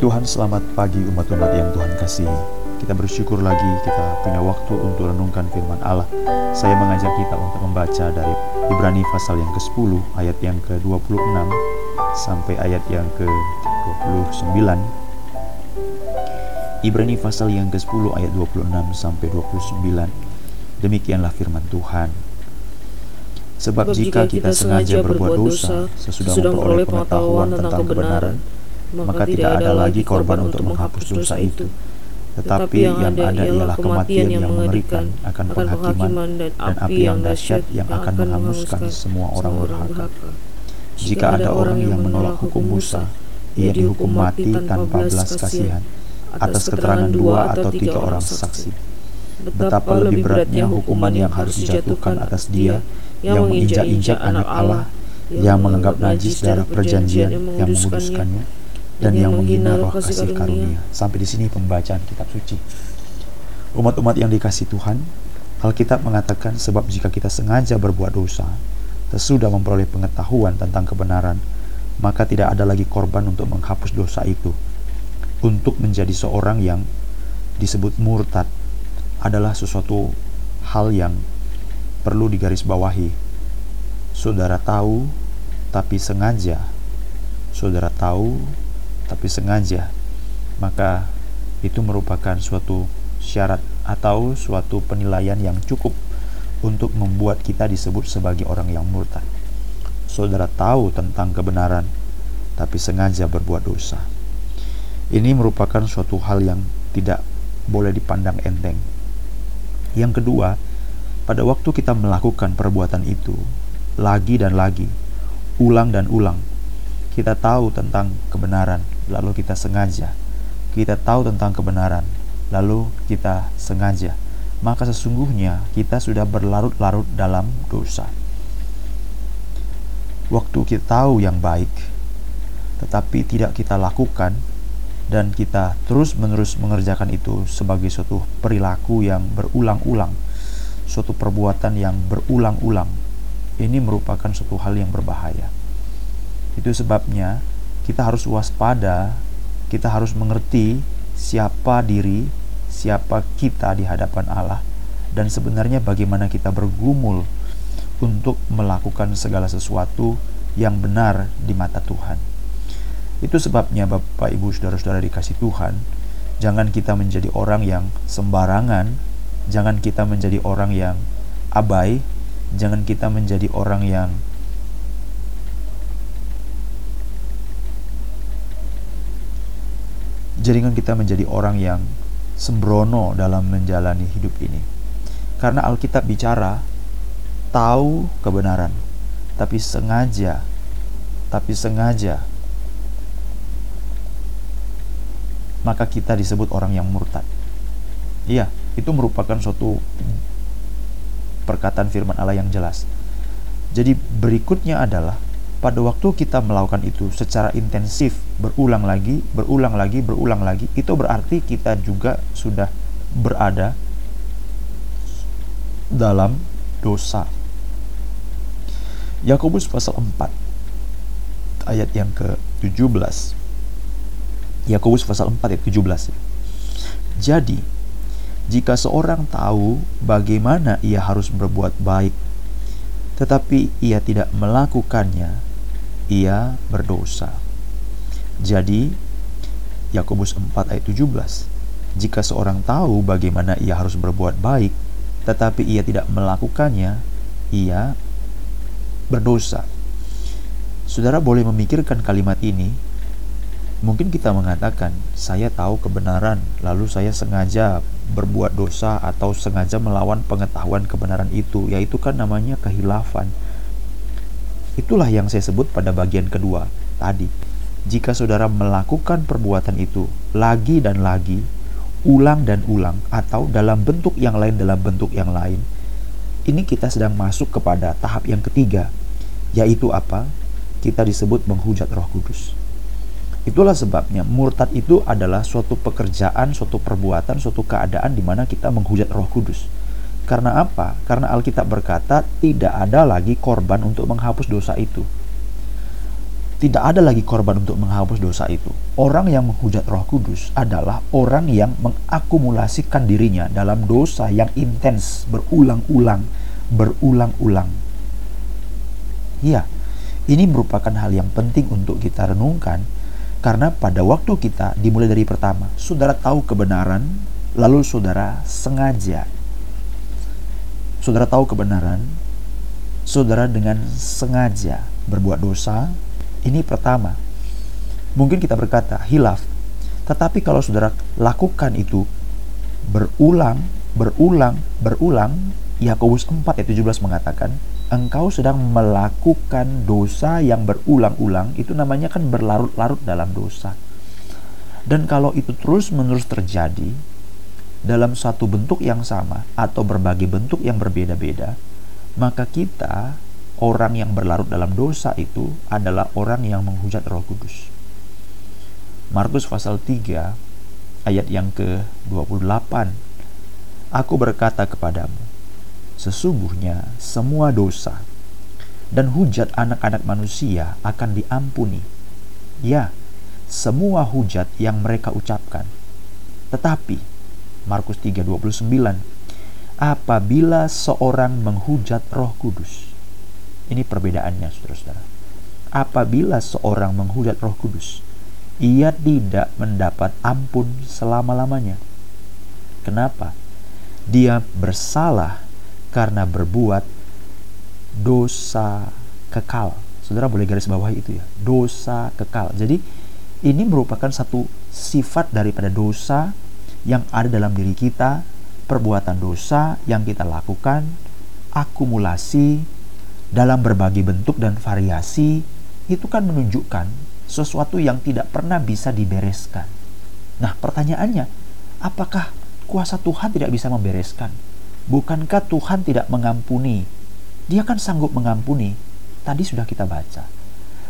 Puji Tuhan, selamat pagi umat-umat yang Tuhan kasihi. Kita bersyukur lagi kita punya waktu untuk renungkan firman Allah. Saya mengajak kita untuk membaca dari Ibrani pasal yang ke-10 ayat yang ke-26 sampai ayat yang ke-29. Ibrani pasal yang ke-10 ayat 26 sampai 29. Demikianlah firman Tuhan. Sebab jika kita sengaja berbuat dosa sesudah memperoleh pengetahuan tentang kebenaran, maka tidak ada lagi korban untuk menghapus dosa itu. Tetapi yang ada ialah kematian yang mengerikan akan penghakiman dan api yang dahsyat yang akan menghanguskan semua orang durhaka. Jika ada orang yang menolak hukum Musa, ia dihukum mati tanpa belas kasihan atas keterangan dua atau tiga orang saksi. Betapa lebih beratnya hukuman yang harus dijatuhkan atas dia yang menginjak-injak anak Allah, yang menganggap najis darah perjanjian yang menguduskannya, dan yang menghina roh kasih karunia. Sampai di sini pembacaan kitab suci. Umat-umat yang dikasih Tuhan, Alkitab mengatakan sebab jika kita sengaja berbuat dosa, sesudah memperoleh pengetahuan tentang kebenaran, maka tidak ada lagi korban untuk menghapus dosa itu. Untuk menjadi seorang yang disebut murtad adalah sesuatu hal yang perlu digarisbawahi. Saudara tahu, tapi sengaja. Saudara tahu, tapi sengaja, maka itu merupakan suatu syarat atau suatu penilaian yang cukup untuk membuat kita disebut sebagai orang yang murtad. Saudara tahu tentang kebenaran, tapi sengaja berbuat dosa. Ini merupakan suatu hal yang tidak boleh dipandang enteng. Yang kedua, pada waktu kita melakukan perbuatan itu, lagi dan lagi, ulang dan ulang, kita tahu tentang kebenaran, lalu kita sengaja. Kita tahu tentang kebenaran, lalu kita sengaja. Maka sesungguhnya kita sudah berlarut-larut dalam dosa. Waktu kita tahu yang baik, tetapi tidak kita lakukan, dan kita terus-menerus mengerjakan itu sebagai suatu perilaku yang berulang-ulang, suatu perbuatan yang berulang-ulang. Ini merupakan suatu hal yang berbahaya. Itu sebabnya kita harus waspada, kita harus mengerti siapa diri, siapa kita di hadapan Allah, dan sebenarnya bagaimana kita bergumul untuk melakukan segala sesuatu yang benar di mata Tuhan. Itu sebabnya Bapak Ibu Saudara-saudara dikasih Tuhan, jangan kita menjadi orang yang sembarangan, jangan kita menjadi orang yang abai, jangan kita menjadi orang yang jaringan kita menjadi orang yang sembrono dalam menjalani hidup ini. Karena Alkitab bicara tahu kebenaran, tapi sengaja, tapi sengaja maka kita disebut orang yang murtad. Iya, itu merupakan suatu perkataan firman Allah yang jelas. Jadi berikutnya adalah pada waktu kita melakukan itu secara intensif berulang lagi, berulang lagi, berulang lagi, itu berarti kita juga sudah berada dalam dosa. Yakobus pasal 4 ayat yang ke-17. Yakobus pasal 4 ayat 17. Jadi, jika seorang tahu bagaimana ia harus berbuat baik, tetapi ia tidak melakukannya, ia berdosa. Jadi, Yakobus 4 ayat 17. Jika seorang tahu bagaimana ia harus berbuat baik, tetapi ia tidak melakukannya, ia berdosa. Saudara boleh memikirkan kalimat ini. Mungkin kita mengatakan, "Saya tahu kebenaran, lalu saya sengaja berbuat dosa atau sengaja melawan pengetahuan kebenaran itu." Yaitu kan namanya kehilafan Itulah yang saya sebut pada bagian kedua tadi. Jika saudara melakukan perbuatan itu lagi dan lagi, ulang dan ulang, atau dalam bentuk yang lain dalam bentuk yang lain, ini kita sedang masuk kepada tahap yang ketiga, yaitu apa? Kita disebut menghujat Roh Kudus. Itulah sebabnya murtad itu adalah suatu pekerjaan, suatu perbuatan, suatu keadaan di mana kita menghujat Roh Kudus. Karena apa? Karena Alkitab berkata tidak ada lagi korban untuk menghapus dosa itu. tidak ada lagi korban untuk menghapus dosa itu. Orang yang menghujat Roh Kudus adalah orang yang mengakumulasikan dirinya dalam dosa yang intens, berulang-ulang, berulang-ulang. Iya, ini merupakan hal yang penting untuk kita renungkan karena pada waktu kita dimulai dari pertama, saudara tahu kebenaran, lalu saudara sengaja. Saudara tahu kebenaran, saudara dengan sengaja berbuat dosa, ini pertama. Mungkin kita berkata hilaf, tetapi kalau saudara lakukan itu berulang, berulang, berulang, Yakobus 4 ayat 17 mengatakan, engkau sedang melakukan dosa yang berulang-ulang, itu namanya kan berlarut-larut dalam dosa. Dan kalau itu terus-menerus terjadi dalam satu bentuk yang sama atau berbagai bentuk yang berbeda-beda, maka kita orang yang berlarut dalam dosa itu adalah orang yang menghujat Roh Kudus. Markus pasal 3 ayat yang ke-28 Aku berkata kepadamu sesungguhnya semua dosa dan hujat anak-anak manusia akan diampuni. Ya, semua hujat yang mereka ucapkan. Tetapi Markus 3:29 apabila seorang menghujat Roh Kudus ini perbedaannya, saudara-saudara. Apabila seorang menghujat Roh Kudus, ia tidak mendapat ampun selama-lamanya. Kenapa? Dia bersalah karena berbuat dosa kekal. Saudara boleh garis bawah itu ya, dosa kekal. Jadi ini merupakan satu sifat daripada dosa yang ada dalam diri kita, perbuatan dosa yang kita lakukan, akumulasi dalam berbagai bentuk dan variasi itu kan menunjukkan sesuatu yang tidak pernah bisa dibereskan. Nah, pertanyaannya, apakah kuasa Tuhan tidak bisa membereskan? Bukankah Tuhan tidak mengampuni? Dia kan sanggup mengampuni. Tadi sudah kita baca.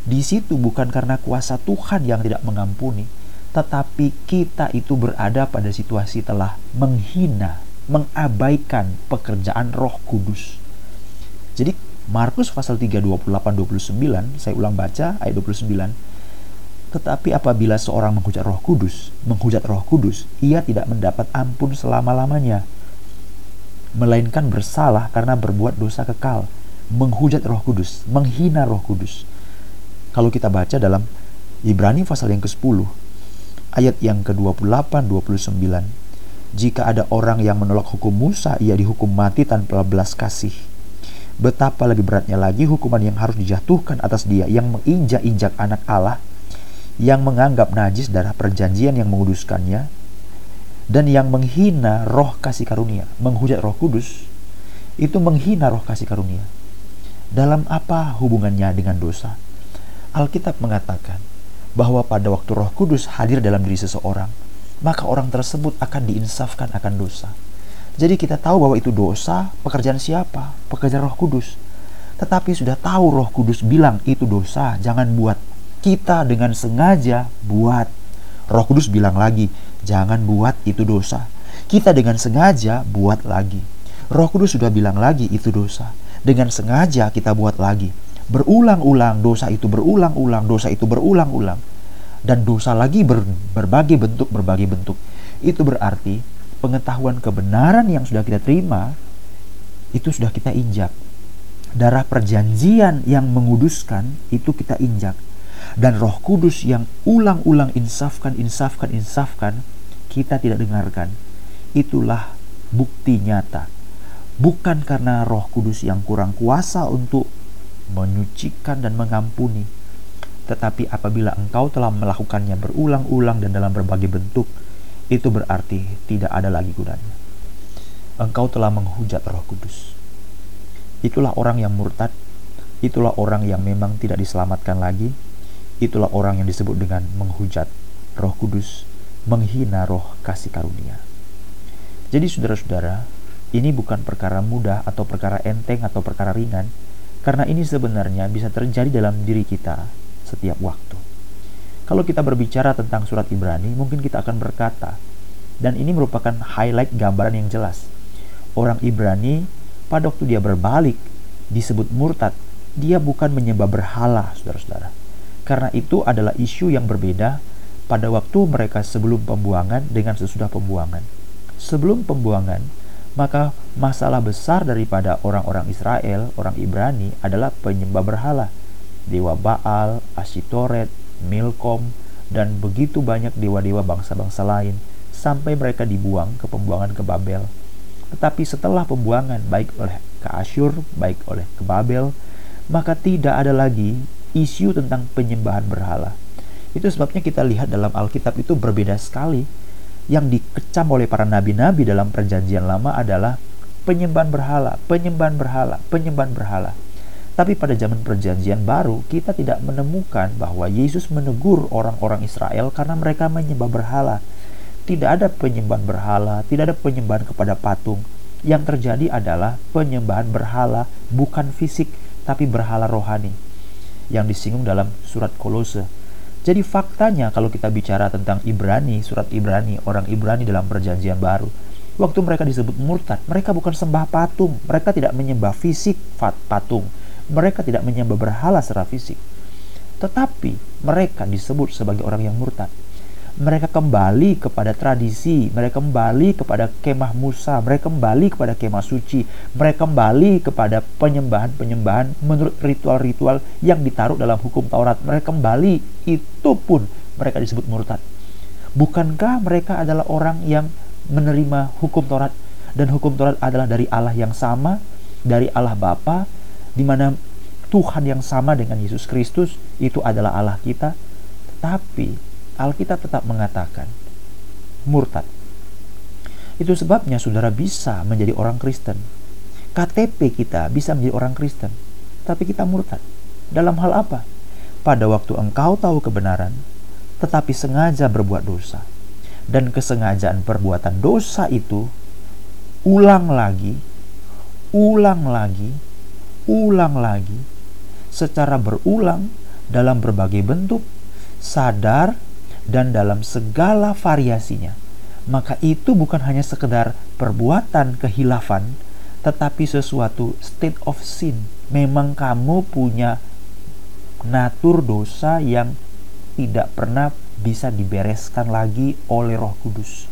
Di situ bukan karena kuasa Tuhan yang tidak mengampuni, tetapi kita itu berada pada situasi telah menghina, mengabaikan pekerjaan Roh Kudus. Jadi Markus pasal 3 28 29 saya ulang baca ayat 29 tetapi apabila seorang menghujat Roh Kudus menghujat Roh Kudus ia tidak mendapat ampun selama-lamanya. Melainkan bersalah karena berbuat dosa kekal menghujat Roh Kudus menghina Roh Kudus. Kalau kita baca dalam Ibrani pasal yang ke-10 ayat yang ke-28 29 jika ada orang yang menolak hukum Musa ia dihukum mati tanpa belas kasih betapa lebih beratnya lagi hukuman yang harus dijatuhkan atas dia yang menginjak-injak anak Allah, yang menganggap najis darah perjanjian yang menguduskannya, dan yang menghina roh kasih karunia, menghujat roh kudus, itu menghina roh kasih karunia. Dalam apa hubungannya dengan dosa? Alkitab mengatakan bahwa pada waktu roh kudus hadir dalam diri seseorang, maka orang tersebut akan diinsafkan akan dosa jadi kita tahu bahwa itu dosa, pekerjaan siapa? Pekerjaan Roh Kudus. Tetapi sudah tahu Roh Kudus bilang itu dosa, jangan buat. Kita dengan sengaja buat. Roh Kudus bilang lagi, jangan buat itu dosa. Kita dengan sengaja buat lagi. Roh Kudus sudah bilang lagi itu dosa. Dengan sengaja kita buat lagi. Berulang-ulang dosa itu berulang-ulang, dosa itu berulang-ulang. Dan dosa lagi ber, berbagai bentuk, berbagai bentuk. Itu berarti pengetahuan kebenaran yang sudah kita terima itu sudah kita injak. Darah perjanjian yang menguduskan itu kita injak. Dan roh kudus yang ulang-ulang insafkan, insafkan, insafkan, kita tidak dengarkan. Itulah bukti nyata. Bukan karena roh kudus yang kurang kuasa untuk menyucikan dan mengampuni. Tetapi apabila engkau telah melakukannya berulang-ulang dan dalam berbagai bentuk, itu berarti tidak ada lagi gunanya. Engkau telah menghujat Roh Kudus. Itulah orang yang murtad, itulah orang yang memang tidak diselamatkan lagi, itulah orang yang disebut dengan menghujat Roh Kudus, menghina roh kasih karunia. Jadi saudara-saudara, ini bukan perkara mudah atau perkara enteng atau perkara ringan, karena ini sebenarnya bisa terjadi dalam diri kita setiap waktu. Kalau kita berbicara tentang surat Ibrani, mungkin kita akan berkata, dan ini merupakan highlight gambaran yang jelas. Orang Ibrani pada waktu dia berbalik disebut murtad, dia bukan menyembah berhala, saudara-saudara. Karena itu adalah isu yang berbeda pada waktu mereka sebelum pembuangan dengan sesudah pembuangan. Sebelum pembuangan, maka masalah besar daripada orang-orang Israel, orang Ibrani adalah penyembah berhala. Dewa Baal, Ashitoret, Milkom, dan begitu banyak dewa-dewa bangsa-bangsa lain sampai mereka dibuang ke pembuangan ke Babel. Tetapi setelah pembuangan baik oleh ke Asyur, baik oleh ke Babel, maka tidak ada lagi isu tentang penyembahan berhala. Itu sebabnya kita lihat dalam Alkitab itu berbeda sekali. Yang dikecam oleh para nabi-nabi dalam perjanjian lama adalah penyembahan berhala, penyembahan berhala, penyembahan berhala. Tapi pada zaman perjanjian baru, kita tidak menemukan bahwa Yesus menegur orang-orang Israel karena mereka menyembah berhala. Tidak ada penyembahan berhala, tidak ada penyembahan kepada patung. Yang terjadi adalah penyembahan berhala bukan fisik, tapi berhala rohani. Yang disinggung dalam surat Kolose jadi faktanya kalau kita bicara tentang Ibrani, surat Ibrani, orang Ibrani dalam perjanjian baru, waktu mereka disebut murtad, mereka bukan sembah patung, mereka tidak menyembah fisik patung, mereka tidak menyembah berhala secara fisik. Tetapi mereka disebut sebagai orang yang murtad mereka kembali kepada tradisi, mereka kembali kepada kemah Musa, mereka kembali kepada kemah suci, mereka kembali kepada penyembahan-penyembahan menurut ritual-ritual yang ditaruh dalam hukum Taurat. Mereka kembali, itu pun mereka disebut murtad. Bukankah mereka adalah orang yang menerima hukum Taurat dan hukum Taurat adalah dari Allah yang sama, dari Allah Bapa, di mana Tuhan yang sama dengan Yesus Kristus itu adalah Allah kita. Tapi Alkitab tetap mengatakan murtad. Itu sebabnya saudara bisa menjadi orang Kristen. KTP kita bisa menjadi orang Kristen, tapi kita murtad. Dalam hal apa? Pada waktu engkau tahu kebenaran, tetapi sengaja berbuat dosa. Dan kesengajaan perbuatan dosa itu ulang lagi, ulang lagi, ulang lagi, secara berulang dalam berbagai bentuk, sadar dan dalam segala variasinya. Maka itu bukan hanya sekedar perbuatan kehilafan, tetapi sesuatu state of sin. Memang kamu punya natur dosa yang tidak pernah bisa dibereskan lagi oleh Roh Kudus.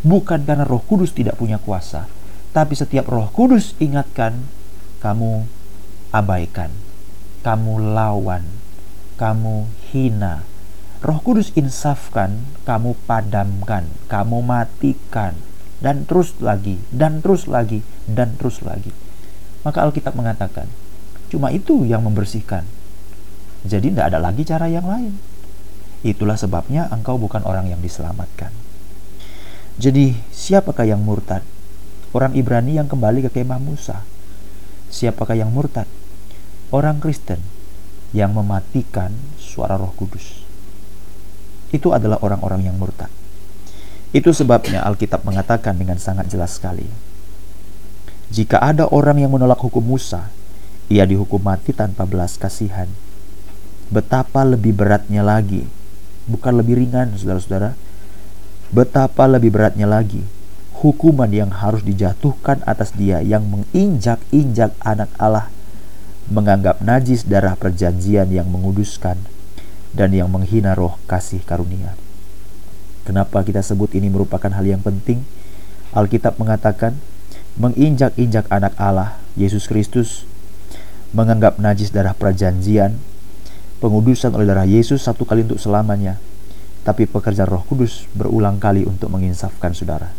Bukan karena Roh Kudus tidak punya kuasa, tapi setiap Roh Kudus ingatkan, kamu abaikan, kamu lawan, kamu hina, Roh Kudus insafkan, kamu padamkan, kamu matikan, dan terus lagi, dan terus lagi, dan terus lagi. Maka Alkitab mengatakan, cuma itu yang membersihkan. Jadi tidak ada lagi cara yang lain. Itulah sebabnya engkau bukan orang yang diselamatkan. Jadi, siapakah yang murtad? Orang Ibrani yang kembali ke kemah Musa. Siapakah yang murtad? Orang Kristen yang mematikan suara Roh Kudus itu adalah orang-orang yang murtad. Itu sebabnya Alkitab mengatakan dengan sangat jelas sekali. Jika ada orang yang menolak hukum Musa, ia dihukum mati tanpa belas kasihan. Betapa lebih beratnya lagi, bukan lebih ringan, saudara-saudara. Betapa lebih beratnya lagi hukuman yang harus dijatuhkan atas dia yang menginjak-injak anak Allah, menganggap najis darah perjanjian yang menguduskan, dan yang menghina roh kasih karunia. Kenapa kita sebut ini merupakan hal yang penting? Alkitab mengatakan, menginjak-injak anak Allah, Yesus Kristus, menganggap najis darah perjanjian, pengudusan oleh darah Yesus satu kali untuk selamanya, tapi pekerjaan roh kudus berulang kali untuk menginsafkan saudara.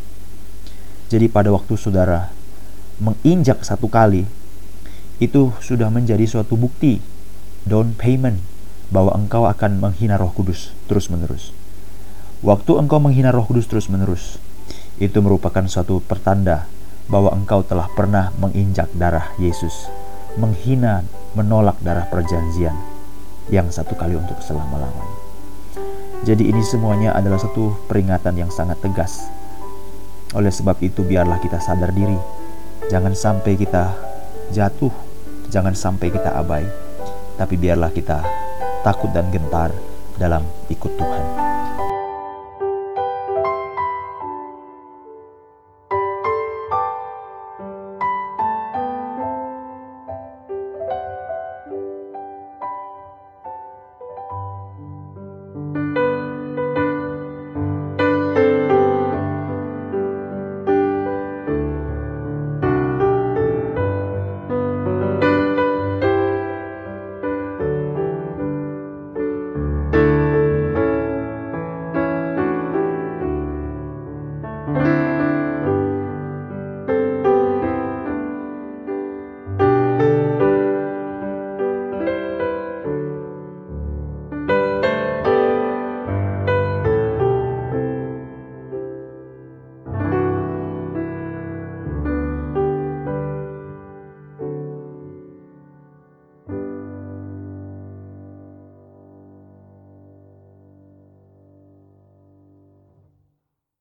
Jadi pada waktu saudara menginjak satu kali, itu sudah menjadi suatu bukti, down payment, bahwa engkau akan menghina Roh Kudus terus-menerus. Waktu engkau menghina Roh Kudus terus-menerus, itu merupakan suatu pertanda bahwa engkau telah pernah menginjak darah Yesus, menghina, menolak darah perjanjian yang satu kali untuk selama-lamanya. Jadi ini semuanya adalah satu peringatan yang sangat tegas. Oleh sebab itu biarlah kita sadar diri. Jangan sampai kita jatuh, jangan sampai kita abai. Tapi biarlah kita takut dan gentar dalam ikut Tuhan.